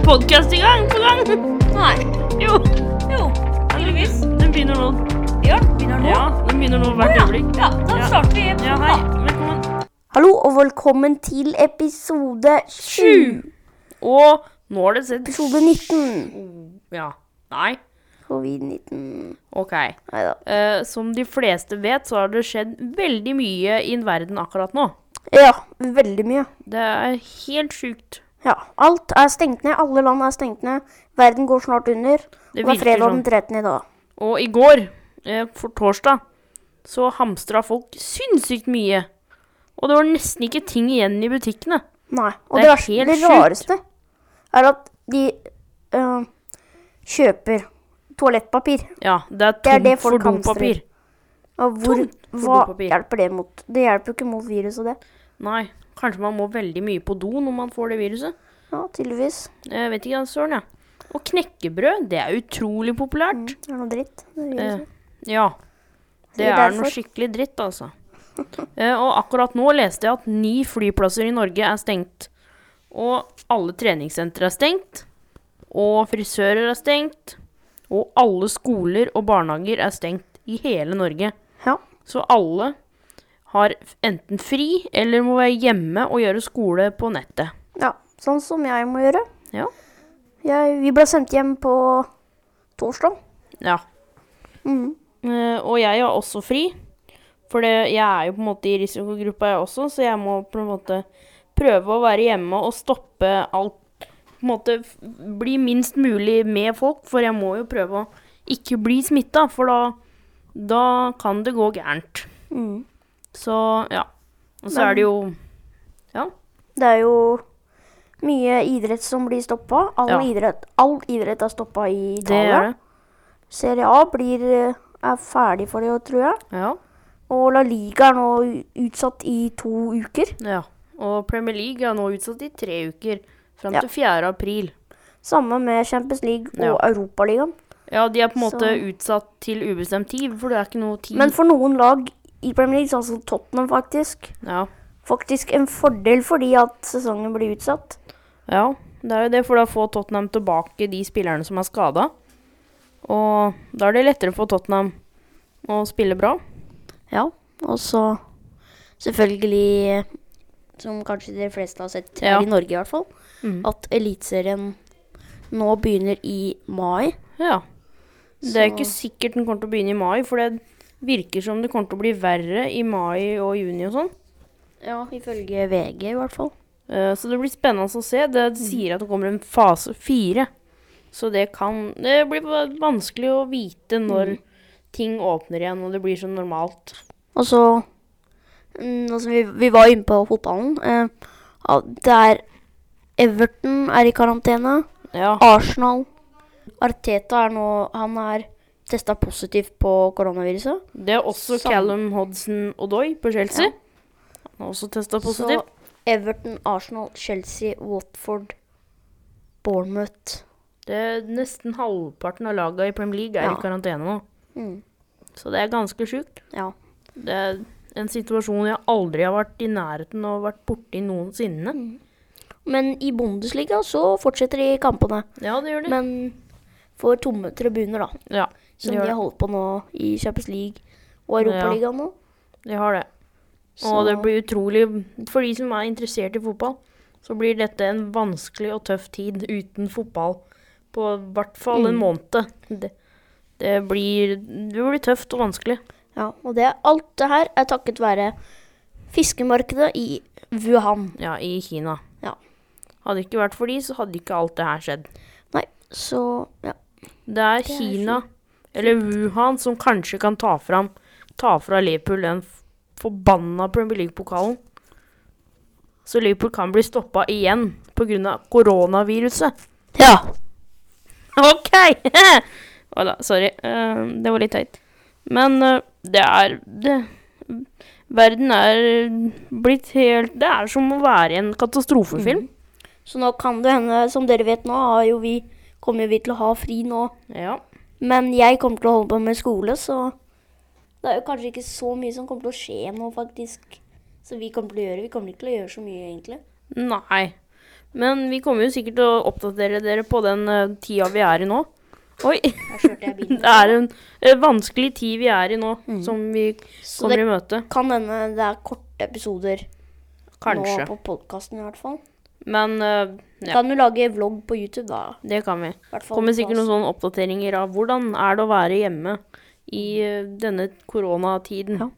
det podkast i gang på gang? Nei. Jo. Jo, tydeligvis. Den begynner nå. Ja, begynner nå. Ja, den begynner nå hvert øyeblikk. Ja, da starter vi. Ja, hei. Velkommen. Hallo og velkommen til episode 7. Og nå har det sett Episode 19. Ja. Nei. Covid-19. OK. Neida. Eh, som de fleste vet, så har det skjedd veldig mye i verden akkurat nå. Ja, veldig mye. Det er helt sjukt. Ja, alt er stengt ned. Alle land er stengt ned. Verden går snart under. Det er fredag den 13. i dag. Og i går, eh, for torsdag, så hamstra folk sinnssykt mye. Og det var nesten ikke ting igjen i butikkene. Nei. Og Det det, det rareste er at de øh, kjøper toalettpapir. Ja, det er Det er tomt det for dopapir. Og hvor, Tomt for hva dopapir. hjelper det mot? Det hjelper jo ikke mot viruset, det. Nei, kanskje man må veldig mye på do når man får det viruset. Ja, tydeligvis. Jeg vet ikke, ja, søren, jeg. Og knekkebrød, det er utrolig populært. Mm, det er noe dritt. Det Eh, ja. Det Sikkert er noe skikkelig dritt, altså. Eh, og akkurat nå leste jeg at ni flyplasser i Norge er stengt. Og alle treningssentre er stengt. Og frisører er stengt. Og alle skoler og barnehager er stengt i hele Norge. Ja. Så alle har enten fri eller må være hjemme og gjøre skole på nettet. ja, sånn som jeg må gjøre. Ja. Jeg, vi ble sendt hjem på torsdag. Ja. Mm. Uh, og jeg har også fri. For det, jeg er jo på en måte i risikogruppa, jeg også, så jeg må på en måte prøve å være hjemme og stoppe alt På en måte bli minst mulig med folk, for jeg må jo prøve å ikke bli smitta, for da, da kan det gå gærent. Mm. Så ja. Og så er det jo Ja. Det er jo mye idrett som blir stoppa. All, Ja. idrett, all idrett er stoppa i Italia. er. Serie A blir, er ferdig for det, tror jeg. Ja. Og La Liga er nå utsatt i to uker. ja. Og Premier League er nå utsatt i tre uker. Fram Ja. til 4. april. Samme med Champions League Ja. og Europaligaen. Ja, de er på en måte Så- utsatt til ubestemt tid, for det er ikke noe tid. Men for noen lag i Premier League, sånn som Tottenham faktisk, ja. faktisk en fordel fordi at sesongen blir utsatt. ja, det er jo det, for da får Tottenham tilbake de spillerne som er skada. Og da er det lettere for Tottenham å spille bra. Ja, og så selvfølgelig, som kanskje de fleste har sett her Ja. i Norge i hvert fall, mm. at Eliteserien nå begynner i mai. Ja. Det er Så- ikke sikkert den kommer til å begynne i mai, for det virker som det kommer til å bli verre i mai og juni og sånn. Ja, ifølge VG i hvert fall. Uh, Så det blir spennende å se. Det sier at det kommer en fase fire. Så det kan Det blir vanskelig å vite når ting åpner igjen og det blir som normalt. Og så, mm, altså vi, vi var inne på fotballen, Uh, der det er Everton er i karantene, Ja. Arsenal, Arteta er nå, han er testa positivt på koronaviruset. Det er også Sam- Callum Hodson Odoi på Chelsea. Ja. Han har også testa Så positivt. Everton, Arsenal, Chelsea, Watford, Bournemouth. Det er nesten halvparten av lagene i Premier League er Ja. i karantene nå. Mm, Så det er ganske sjukt. ja. Det er en situasjon jeg aldri har vært i nærheten og vært borti noensinne. Men i Bundesliga så fortsetter de kampene. Ja, det gjør de. Men får tomme tribuner, da. ja, Som de har holdt på nå i Champions League og Europaligaen nå. De har det. Så Og det blir utrolig For de som er interessert i fotball, så blir dette en vanskelig og tøff tid uten fotball på i hvert fall en Mm. måned. Det, det, blir, det blir tøft og vanskelig. ja, og det, alt det her er takket være fiskemarkedet i Wuhan. Ja, i Kina. Ja. Hadde det ikke vært for de, så hadde ikke alt det her skjedd. Nei, så ja. Det er er Kina, eller Wuhan, som kanskje kan ta fram Ta fra Liverpool den forbanna Premier League-pokalen. Så Liverpool kan bli stoppa igjen pga. koronaviruset. Ja. OK! Voilà, sorry. Uh, det var litt teit. Men uh, det er det, Verden er blitt helt Det er som å være i en katastrofefilm. Så nå kan det hende, som dere vet nå, har jo vi, kommer vi til å ha fri nå. Ja. Men jeg kommer til å holde på med skole, så det er jo kanskje ikke så mye som kommer til å skje nå, faktisk. Så vi kommer til å gjøre. Vi kommer ikke til å gjøre så mye, egentlig. Nei. Men vi kommer jo sikkert til å oppdatere dere på den uh, tida vi er i nå. Oi, det er en uh, vanskelig tid vi er i nå, Mm. som vi Så kommer det i møte. kan hende det er korte episoder Kanskje. nå på podkasten i hvert fall. Men uh, ja, Kan du lage vlogg på YouTube, da? det kan vi. Kommer sikkert noen sånne oppdateringer av hvordan er det å være hjemme i uh, denne koronatiden. Ja.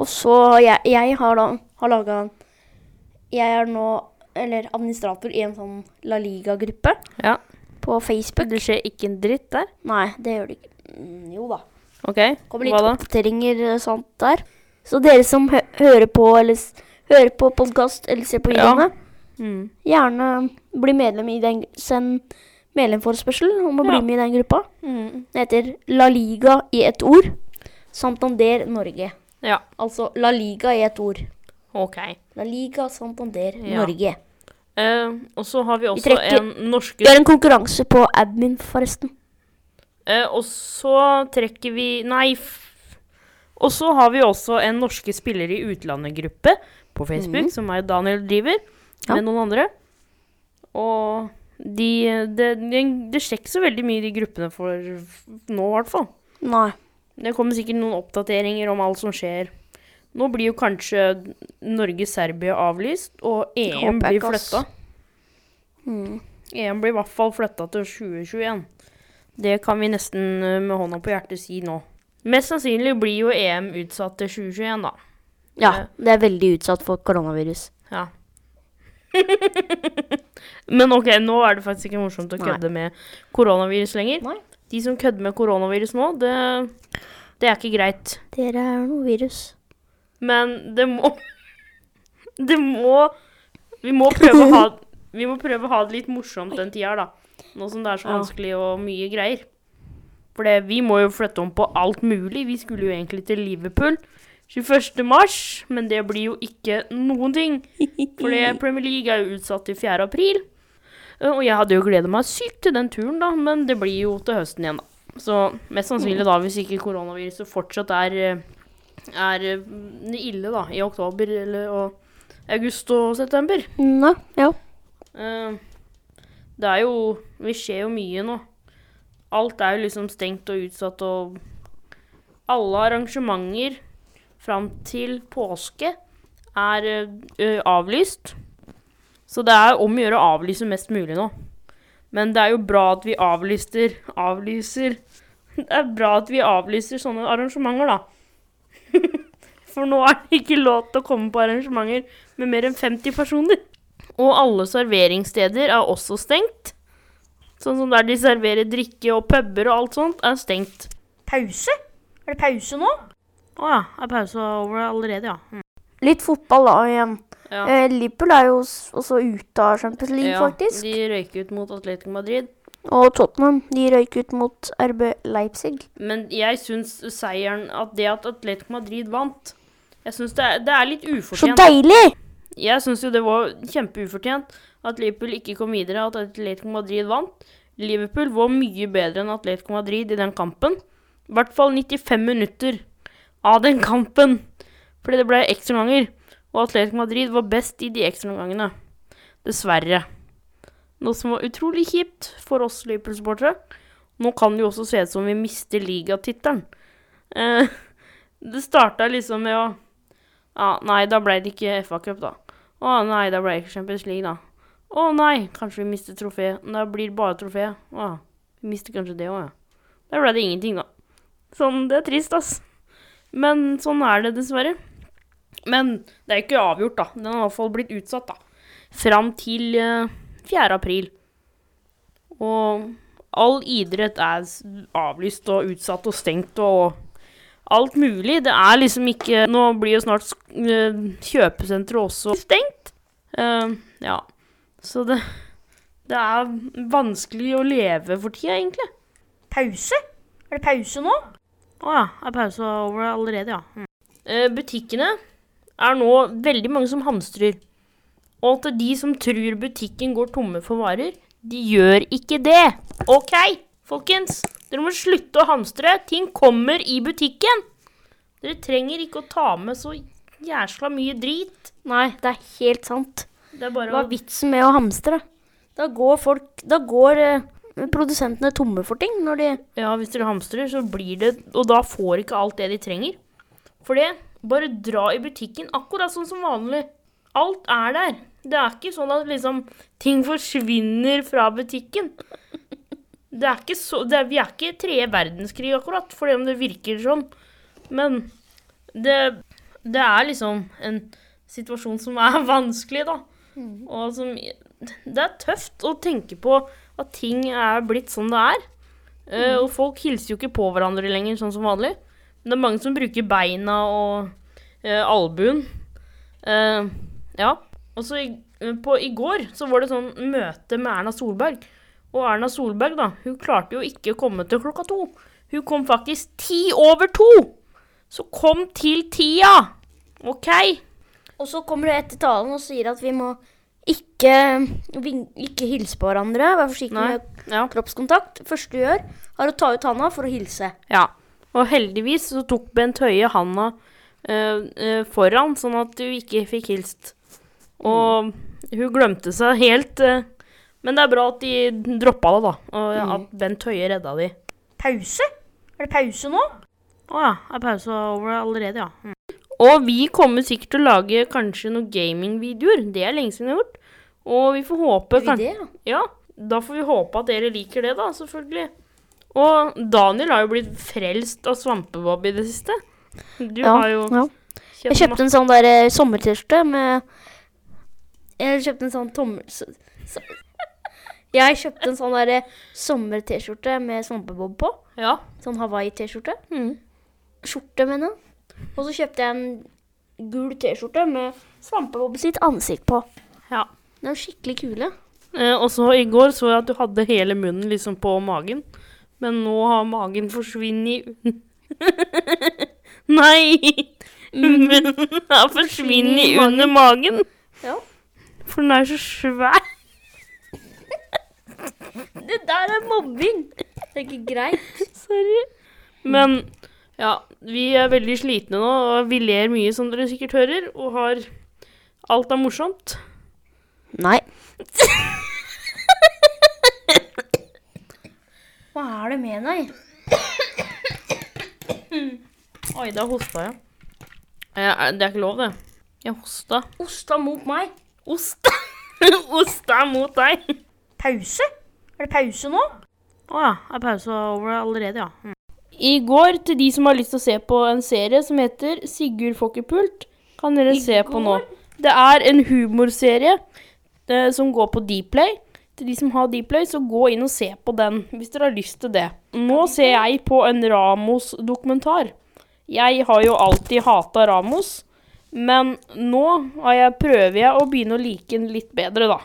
Og så jeg, jeg har da har laga Jeg er nå eller administrator i en sånn La Liga-gruppe Ja. på Facebook. Det skjer ikke en dritt der. Nei, det gjør det ikke. Mm, Jo da. OK, Kommer litt oppdateringer eh, sånt der. Så dere som hø hører på eller hører på podkast eller ser på Ja. Mm. gjerne bli medlem i den Send medlemforespørsel om å Ja. bli med i den gruppa. Mm. Det heter La Liga i ett ord. Santander Norge. Ja, Altså La Liga i ett ord. OK. La Liga Santander Ja. Norge. Eh, og så har vi også trekker- en norske Vi har en konkurranse på admin, forresten. Eh, og så trekker vi Nei. Og så har vi også en norske spillere i utlandet-gruppe på Facebook, som er Daniel driver. Ja. med noen andre. Og de Det, det, det skjer ikke så veldig mye i de gruppene for nå, i hvert fall. Nei. Det kommer sikkert noen oppdateringer om alt som skjer. Nå blir jo kanskje Norge-Serbia avlyst, og EM blir flytta. Mm. EM blir i hvert fall flytta til 2021. Det kan vi nesten eh, med hånda på hjertet si nå. Mest sannsynlig blir jo EM utsatt til 2021, da. Ja, det er veldig utsatt for koronavirus. Ja. Men ok, nå er det faktisk ikke morsomt å Nei. kødde med koronavirus lenger. Nei. De som kødder med koronavirus nå, det, det er ikke greit. Dere er noe virus. Men det må Det må Vi må prøve å ha prøve å ha det litt morsomt den tida, da. Nå som det er så vanskelig og mye greier. For det, vi må jo flytte om på alt mulig. Vi skulle jo egentlig til Liverpool 21. mars, men det blir jo ikke noen ting. Fordi Premier League er jo utsatt til 4. april. Eh, Og jeg hadde jo gleda meg sykt til den turen, da, men det blir jo til høsten igjen, da. Så mest sannsynlig da, hvis ikke koronaviruset fortsatt er, eh, er eh, ille, da, i oktober eller og august og september. Nei, ja. Det er jo Vi ser jo mye nå. Alt er jo liksom stengt og utsatt, og alle arrangementer fram til påske er avlyst. Så det er om å gjøre å avlyse mest mulig nå. Men det er jo bra at vi avlyster Avlyser Det er bra at vi avlyser sånne arrangementer, da. For nå er det ikke lov til å komme på arrangementer med mer enn 50 personer. Og alle serveringssteder er også stengt. Sånn som der de serverer drikke og puber og alt sånt, er stengt. Pause? Er det pause nå? Å ja, er pausa over allerede, ja. Mm. Litt fotball da igjen. ja. Eh, Liverpool er jo også ute av Champions League, ja, faktisk. De røyk ut mot Atletico Madrid. Og Tottenham de røyk ut mot RB Leipzig. Men jeg syns seieren at det at Atletico Madrid vant Jeg syns det, det er litt Så deilig! Jeg syns jo det var kjempeufortjent at Liverpool ikke kom videre, at Atletico Madrid vant. Liverpool var mye bedre enn Atletico Madrid i den kampen. I hvert fall 95 minutter av den kampen. Fordi det ble ekstraomganger. Og Atletico Madrid var best i de ekstraomgangene. Dessverre. Noe som var utrolig kjipt for oss Liverpool-supportere. Nå kan det jo også se ut som vi mister ligatittelen. Eh, det starta liksom med å ja, Nei, da ble det ikke FA-cup, da. Å nei, da ble det ikke Champions League, da. Å nei, kanskje vi mister trofé. Da blir det bare trofé. Å, vi mister kanskje det òg, ja. Da ble det ingenting, da. Sånn, det er trist, ass. Men sånn er det dessverre. Men det er ikke avgjort, da. Den har fall blitt utsatt, da. Fram til eh, 4. april. Og all idrett er avlyst og utsatt og stengt og alt mulig. Det er liksom ikke Nå blir jo snart eh, kjøpesenteret også stengt. Uh, ja. Så det Det er vanskelig å leve for tida, egentlig. Pause? Er det pause nå? Å ja. Er pausa over allerede, ja. Mm. Eh, butikkene er nå veldig mange som hamstrer. Og til de som tror butikken går tomme for varer, de gjør ikke det. OK, folkens. Dere må slutte å hamstre. Ting kommer i butikken. Dere trenger ikke å ta med så jæsla mye drit. Nei, det er helt sant. Det Det er bare Hva er vitsen med å hamstre? Da går folk Da går eh, produsentene tomme for ting når de Ja, hvis dere hamstrer, så blir det Og da får ikke alt det de trenger. For det, bare dra i butikken akkurat sånn som vanlig. Alt er der. Det er ikke sånn at liksom ting forsvinner fra butikken. Det er ikke så det er, Vi er ikke i tredje verdenskrig akkurat, for om det virker sånn. Men det, det er liksom en situasjon som er vanskelig, da. Og som Det er tøft å tenke på at ting er blitt sånn det er. Eh, og folk hilser jo ikke på hverandre lenger, sånn som vanlig. Men det er mange som bruker beina og uh, albuen. Uh, ja. Og så i, på, i går så var det sånn møte med Erna Solberg. Og Erna Solberg, da, hun klarte jo ikke å komme til klokka to. Hun kom faktisk ti over to! Så kom til tida! OK? Og så kommer du etter talen og sier at vi må ikke, ikke hilse på hverandre. Vær forsiktig Nei. med Ja. kroppskontakt. Første du gjør, er å ta ut handa for å hilse. ja. Og heldigvis så tok Bent Høie handa eh, eh, foran, sånn at du ikke fikk hilst. Og hun glemte seg helt. eh, men det er bra at de droppa det, da. Og ja, at Bent Høie redda de. Pause? Er det pause nå? Å ja, er pausa over allerede, ja. Mm. Og vi kommer sikkert til å lage kanskje noen gamingvideoer. Det er lenge siden vi har gjort. Og vi får håpe Gjør vi kan- det, ja? Ja, da får vi håpe at dere liker det, da, selvfølgelig. Og Daniel har jo blitt frelst av svampebob i det siste. Du Ja, har jo ja. Jeg kjøpte en sånn der eh, sommertirsdag med Jeg kjøpte en sånn tommel... Så, så. Jeg kjøpte en sånn der eh, sommer-T-skjorte med svampebob på. Ja. Sånn Hawaii-T-skjorte. Mm. Skjorte, mener jeg. Og så kjøpte jeg en gul T-skjorte med svampebob sitt ansikt på. ja. De er skikkelig kule. Eh, og så i går så jeg at du hadde hele munnen liksom på magen. Men nå har magen forsvunnet un- Nei! Munnen har forsvunnet under magen. Ja. For den er så svær. Det der er mobbing! Det er ikke greit. Sorry. Men ja, vi er veldig slitne nå, og vi ler mye, som dere sikkert hører, og har Alt er morsomt. Nei. Hva er det med deg? Oi, da hosta jeg. Eh, det er ikke lov, det. Jeg hosta. Osta mot meg. Osta! Osta mot deg. Pause? Er det pause nå? Å ja, er pausa over allerede, ja. Mm. I går, til de som har lyst til å se på en serie som heter Sigurd får ikke pult, kan dere se på nå. Det er en humorserie eh, som går på Dplay. Til de som har Dplay, så gå inn og se på den hvis dere har lyst til det. Nå ser jeg på en Ramos-dokumentar. Jeg har jo alltid hata Ramos, men nå har jeg, prøver jeg å begynne å like den litt bedre, da.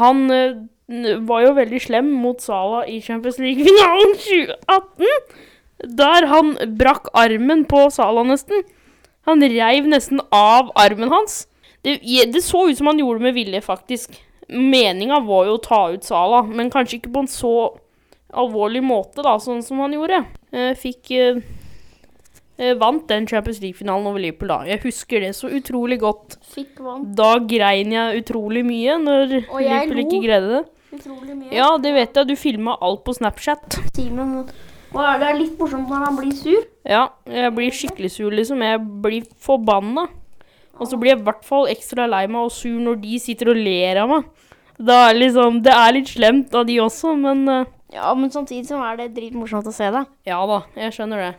Han øh, var jo veldig slem mot Sala i Champions League-finalen 2018. Der han brakk armen på Salah nesten. Han reiv nesten av armen hans. Det, det så ut som han gjorde med vilje, faktisk. Meninga var jo å ta ut Salah, men kanskje ikke på en så alvorlig måte, da, sånn som han gjorde. Jeg fikk eh, eh, Vant den Champions League-finalen over Liverpool, da. Jeg husker det så utrolig godt. Fikk vant. Da grein jeg utrolig mye når Liverpool ikke greide det. Utrolig mye. Ja, det vet jeg. Du filma alt på Snapchat. Simen Er det? er litt morsomt når han blir sur. Ja, jeg blir skikkelig sur, liksom. Jeg blir forbanna. Og så blir jeg i hvert fall ekstra lei meg og sur når de sitter og ler av meg. Da er liksom Det er litt slemt av de også, men eh, Ja, men samtidig så er det dritmorsomt å se det. Ja da, jeg skjønner det.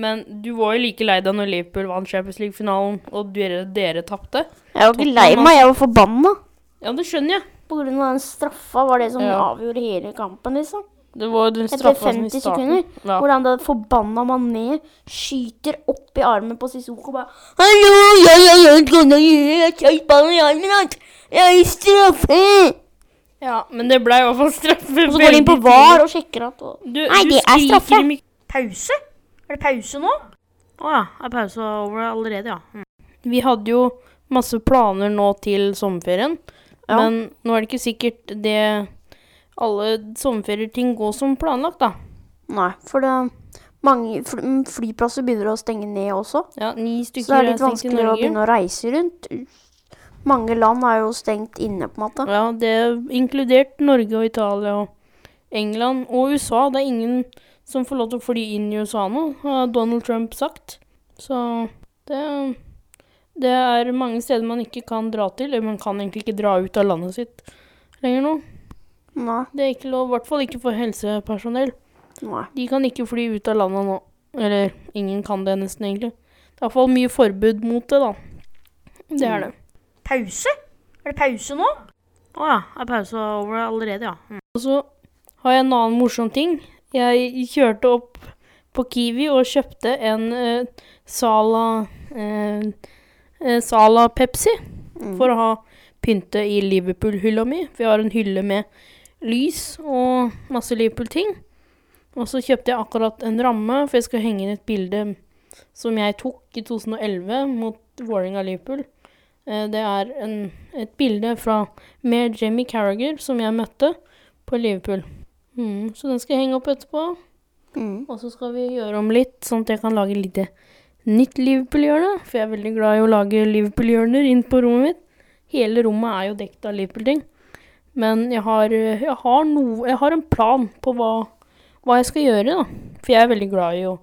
Men du var jo like lei deg når Liverpool vant Champions League-finalen, og dere, dere tapte. Jeg var ikke lei meg, jeg var forbanna. Ja, det skjønner jeg. På grunn av den straffa var det som Ja. avgjorde hele kampen, liksom. Det var den Etter straffa som i 50 starten. sekunder. Ja. Hvordan det forbanna mané skyter opp i armen på Sissoko og bare Hallo, jeg er helt gonna gjøre jeg er ballen i armen hans! Jeg er straffe! ja, men det ble i hvert fall straffe. Og så går de inn på VAR og sjekker at og, Du, Nei, du det er straffe. Pause? Er det pause nå? Å ja, er pausa over allerede, ja. Mm. Vi hadde jo masse planer nå til sommerferien, Ja. men nå er det ikke sikkert det alle sommerferieting går som planlagt, da. Nei, for det mange fly, mm, flyplasser begynner å stenge ned også. Ja, ni Så det er litt vanskeligere å begynne å reise rundt. Mange land er jo stengt inne, på en måte. Ja, det er inkludert Norge og Italia og England og USA. Det er ingen som får lov til å fly inn i USA nå, har Donald Trump sagt. Så det, det er mange steder man ikke kan dra til. Eller man kan egentlig ikke dra ut av landet sitt lenger nå. Nei. Det er ikke lov, i hvert fall ikke for helsepersonell. Nei. De kan ikke fly ut av landet nå. Eller ingen kan det nesten, egentlig. Det er iallfall mye forbud mot det, da. Det er det. Pause? Er det pause nå? Å ja, er pausa over allerede, ja. Og så har jeg en annen morsom ting. Jeg kjørte opp på Kiwi og kjøpte en uh, Sala uh, eh, Sala Pepsi Mm. for å ha pynte i Liverpool-hylla mi. Vi har en hylle med lys og masse Liverpool-ting. Og så kjøpte jeg akkurat en ramme, for jeg skal henge inn et bilde som jeg tok i 2011 mot Vålerenga-Liverpool. Eh, Det er en, et bilde fra med Jamie Carragher, som jeg møtte på Liverpool. Mm, så den skal jeg henge opp etterpå. Mm. Og så skal vi gjøre om litt, sånn at jeg kan lage litt nytt Liverpool-hjørne. For jeg er veldig glad i å lage Liverpool-hjørner inn på rommet mitt. Hele rommet er jo dekket av Liverpool-ting. Men jeg har, jeg, har no, jeg har en plan på hva, hva jeg skal gjøre, da. For jeg er veldig glad i å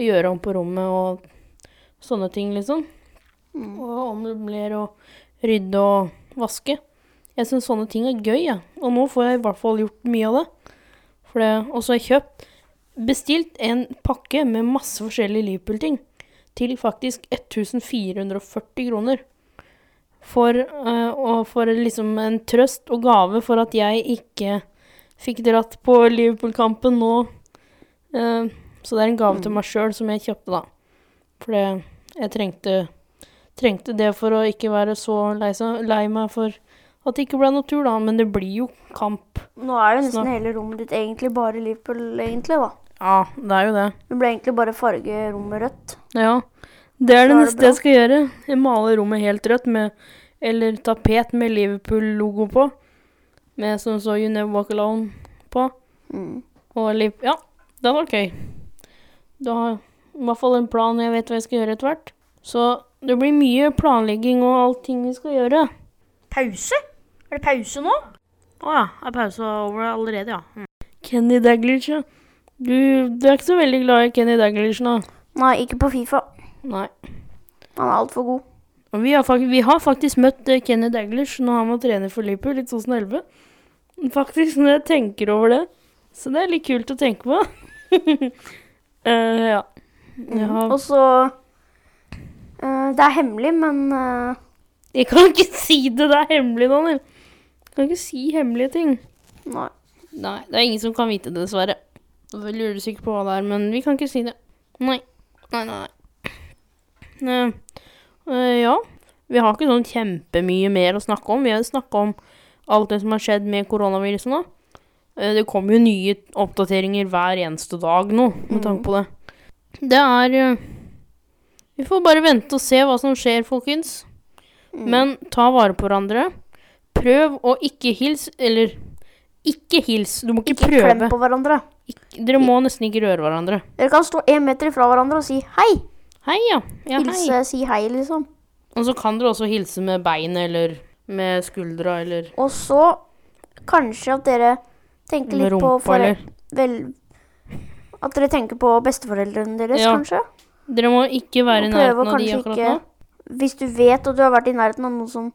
gjøre om på rommet og sånne ting, liksom. Mm. Og ommøblere og rydde og vaske. Jeg syns sånne ting er gøy, jeg. Og nå får jeg i hvert fall gjort mye av det. For det og så har jeg kjøpt Bestilt en pakke med masse forskjellige Liverpool-ting til faktisk 1440 kroner. For, eh, og for liksom en trøst og gave for at jeg ikke fikk dratt på Liverpool-kampen nå. Eh, så det er en gave til meg sjøl som jeg kjøpte, da. For jeg trengte, trengte det for å ikke være så lei, lei meg for at det ikke ble noe tur, da. Men det blir jo kamp. Nå er jo nesten Snart. hele rommet ditt egentlig bare Liverpool, egentlig, da. Ja, det er jo det. Det ble egentlig bare farge rommet rødt. Ja, det er det neste jeg skal gjøre. Jeg maler rommet helt rødt med Eller tapet med Liverpool-logo på. Med som så You Never Walk Alone på. Mm. Og Liv... Ja, det vært gøy. Da har i hvert fall en plan, og jeg vet hva jeg skal gjøre etter hvert. Så det blir mye planlegging og allting vi skal gjøre. Pause? Er det pause nå? Å ja, er pausa over allerede, ja. Kenny Daglish, ja. Du, du er ikke så veldig glad i Kenny Daglish nå? Nei, ikke på Fifa. Nei. Han er altfor god. Og vi har, faktisk, vi har faktisk møtt eh, Kenny Daglish når han var trener for Liverpool i 2011. Faktisk, når jeg tenker over det. Så det er litt kult å tenke på. uh, ja. Har, Og så uh, Det er hemmelig, men uh... jeg kan ikke si det, det er hemmelig, Daniel. Jeg kan ikke si hemmelige ting. Nei. Nei, det er ingen som kan vite det, dessverre. Jeg lurer sikkert på hva det er, men vi kan ikke si det. Nei. Nei, nei, nei. Eh, ja. Vi har ikke sånn kjempemye mer å snakke om. Vi har snakka om alt det som har skjedd med koronaviruset nå. Eh, det kommer jo nye oppdateringer hver eneste dag nå, med tanke på det. Det er eh, Vi får bare vente og se hva som skjer, folkens. Mm. Men ta vare på hverandre. Prøv å ikke hilse, eller ikke hils. Du må ikke, Ikke klem på hverandre. Ikke, dere må nesten ikke røre hverandre. Dere kan stå én meter fra hverandre og si hei. Hei, ja. ja hei. Hilse, si hei, liksom. Og så kan dere også hilse med beinet eller med skuldra eller Og så kanskje at dere tenker litt på rumpa på eller vel, At dere tenker på besteforeldrene deres, Ja. kanskje. Dere må ikke være i nærheten av de akkurat ikke nå. Hvis du vet at du har vært i nærheten av noen som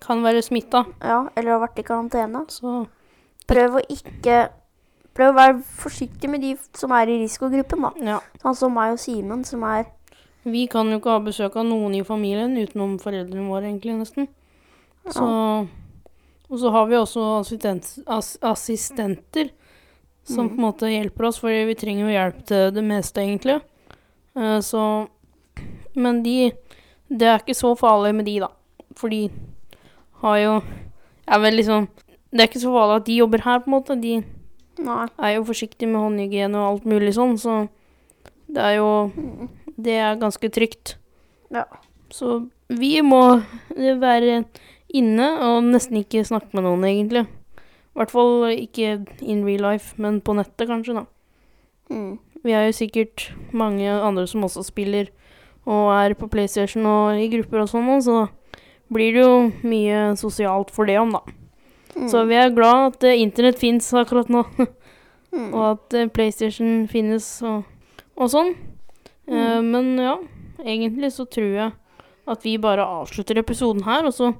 Kan være smitta. Ja, eller har vært i karantene, Så prøv å ikke Prøv å være forsiktig med de som er i risikogruppen, da. ja. Sånn som meg og Simen, som er Vi kan jo ikke ha besøk av noen i familien utenom foreldrene våre, egentlig, nesten. Så Og så har vi også assistent, ass, assistenter som på en måte hjelper oss, for vi trenger jo hjelp til det meste, egentlig. Uh, så Men de Det er ikke så farlig med de, da. For de har jo Er vel liksom Det er ikke så farlig at de jobber her, på en måte. De Nei. er jo forsiktige med håndhygiene og alt mulig sånn, så det er jo Det er ganske trygt. Ja. Så vi må være inne og nesten ikke snakke med noen, egentlig. I hvert fall ikke in real life, men på nettet, kanskje, da. Mm. Vi er jo sikkert mange andre som også spiller og er på PlayStation og i grupper og sånn, så blir det jo mye sosialt for det om, da. Så vi er glad at uh, internett fins akkurat nå. og at uh, PlayStation finnes og, og sånn. Eh, men ja, egentlig så tror jeg at vi bare avslutter episoden her, og så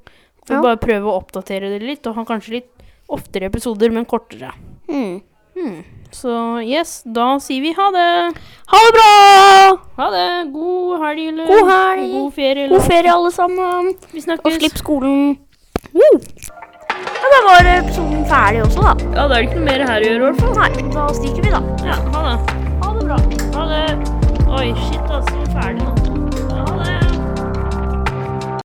får vi Ja. bare prøve å oppdatere det litt, og ha kanskje litt oftere episoder, men kortere. Mm. Mm. Så yes, da sier vi ha det. Ha det bra! Ha det. God helg, eller God helg. God ferie, God ferie, alle sammen. Vi Og slipp skolen. Ja, da var episoden ferdig også, da. Ja, da er det ikke noe mer her å gjøre, i hvert fall. Nei, da stikker vi, da. Ja, ha det. Ha det bra. Ha det. Oi, shit, altså. Ferdig nå.